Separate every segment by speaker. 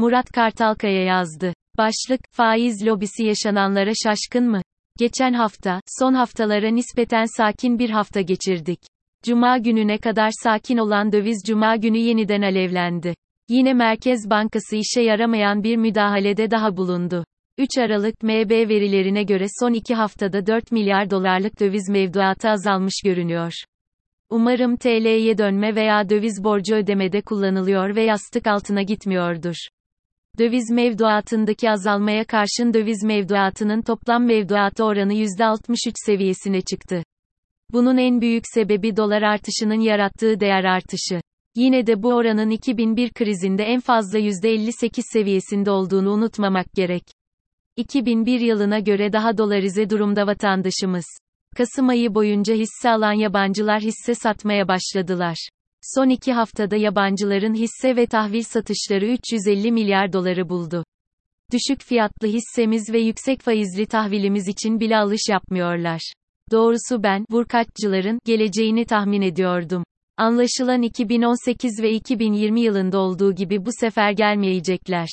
Speaker 1: Murat Kartalkaya yazdı. Başlık, faiz lobisi yaşananlara şaşkın mı? Geçen hafta, son haftalara nispeten sakin bir hafta geçirdik. Cuma gününe kadar sakin olan döviz cuma günü yeniden alevlendi. Yine Merkez Bankası işe yaramayan bir müdahalede daha bulundu. 3 Aralık MB verilerine göre son 2 haftada 4 milyar dolarlık döviz mevduatı azalmış görünüyor. Umarım TL'ye dönme veya döviz borcu ödemede kullanılıyor ve yastık altına gitmiyordur. Döviz mevduatındaki azalmaya karşın döviz mevduatının toplam mevduatı oranı %63 seviyesine çıktı. Bunun en büyük sebebi dolar artışının yarattığı değer artışı. Yine de bu oranın 2001 krizinde en fazla %58 seviyesinde olduğunu unutmamak gerek. 2001 yılına göre daha dolarize durumda vatandaşımız. Kasım ayı boyunca hisse alan yabancılar hisse satmaya başladılar. Son iki haftada yabancıların hisse ve tahvil satışları 350 milyar doları buldu. Düşük fiyatlı hissemiz ve yüksek faizli tahvilimiz için bile alış yapmıyorlar. Doğrusu ben, vurkaççıların, geleceğini tahmin ediyordum. Anlaşılan 2018 ve 2020 yılında olduğu gibi bu sefer gelmeyecekler.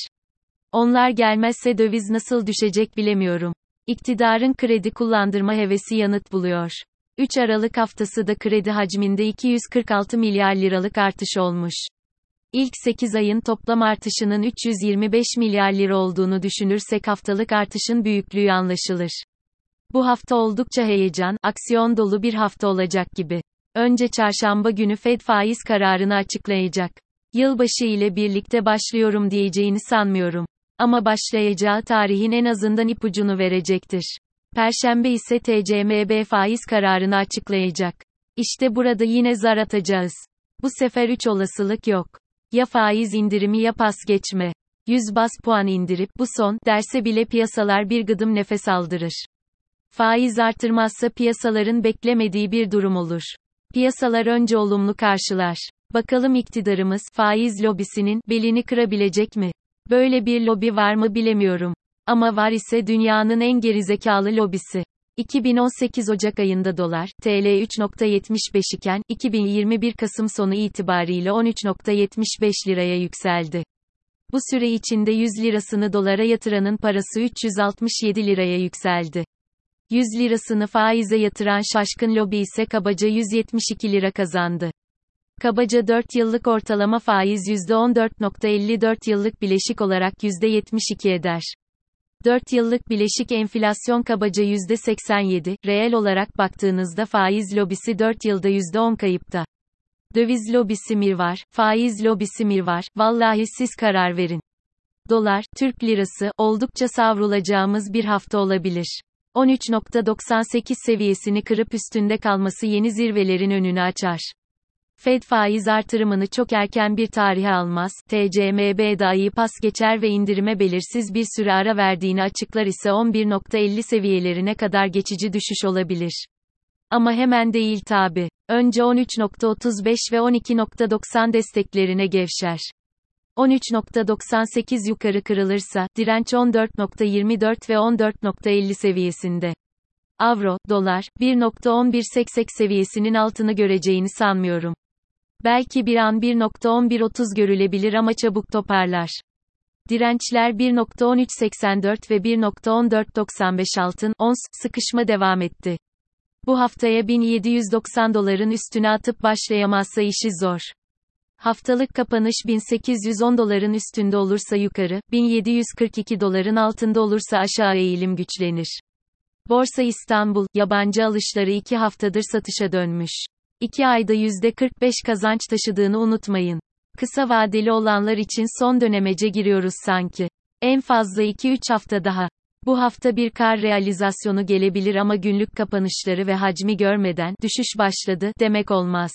Speaker 1: Onlar gelmezse döviz nasıl düşecek bilemiyorum. İktidarın kredi kullandırma hevesi yanıt buluyor. 3 Aralık haftası da kredi hacminde 246 milyar liralık artış olmuş. İlk 8 ayın toplam artışının 325 milyar lira olduğunu düşünürsek haftalık artışın büyüklüğü anlaşılır. Bu hafta oldukça heyecan, aksiyon dolu bir hafta olacak gibi. Önce çarşamba günü Fed faiz kararını açıklayacak. Yılbaşı ile birlikte başlıyorum diyeceğini sanmıyorum. Ama başlayacağı tarihin en azından ipucunu verecektir. Perşembe ise TCMB faiz kararını açıklayacak. İşte burada yine zar atacağız. Bu sefer 3 olasılık yok. Ya faiz indirimi ya pas geçme. 100 bas puan indirip bu son derse bile piyasalar bir gıdım nefes aldırır. Faiz artırmazsa piyasaların beklemediği bir durum olur. Piyasalar önce olumlu karşılar. Bakalım iktidarımız faiz lobisinin belini kırabilecek mi? Böyle bir lobi var mı bilemiyorum. Ama var ise dünyanın en gerizekalı lobisi. 2018 Ocak ayında dolar, TL 3.75 iken, 2021 Kasım sonu itibariyle 13.75 liraya yükseldi. Bu süre içinde 100 lirasını dolara yatıranın parası 367 liraya yükseldi. 100 lirasını faize yatıran şaşkın lobi ise kabaca 172 lira kazandı. Kabaca 4 yıllık ortalama faiz %14.54 yıllık bileşik olarak %72 eder. 4 yıllık bileşik enflasyon kabaca %87, reel olarak baktığınızda faiz lobisi 4 yılda %10 kayıpta. Döviz lobisi mi var, faiz lobisi mi var, vallahi siz karar verin. Dolar, Türk lirası, oldukça savrulacağımız bir hafta olabilir. 13.98 seviyesini kırıp üstünde kalması yeni zirvelerin önünü açar. Fed faiz artırımını çok erken bir tarihe almaz, TCMB dahi pas geçer ve indirime belirsiz bir süre ara verdiğini açıklar ise 11.50 seviyelerine kadar geçici düşüş olabilir. Ama hemen değil tabi. Önce 13.35 ve 12.90 desteklerine gevşer. 13.98 yukarı kırılırsa, direnç 14.24 ve 14.50 seviyesinde. Avro, dolar, 1.1180 seviyesinin altını göreceğini sanmıyorum. Belki bir an 1.1130 görülebilir ama çabuk toparlar. Dirençler 1.1384 ve 1.1495 altın, ons, sıkışma devam etti. Bu haftaya 1790 doların üstüne atıp başlayamazsa işi zor. Haftalık kapanış 1810 doların üstünde olursa yukarı, 1742 doların altında olursa aşağı eğilim güçlenir. Borsa İstanbul, yabancı alışları 2 haftadır satışa dönmüş. 2 ayda %45 kazanç taşıdığını unutmayın. Kısa vadeli olanlar için son dönemece giriyoruz sanki. En fazla 2-3 hafta daha. Bu hafta bir kar realizasyonu gelebilir ama günlük kapanışları ve hacmi görmeden düşüş başladı demek olmaz.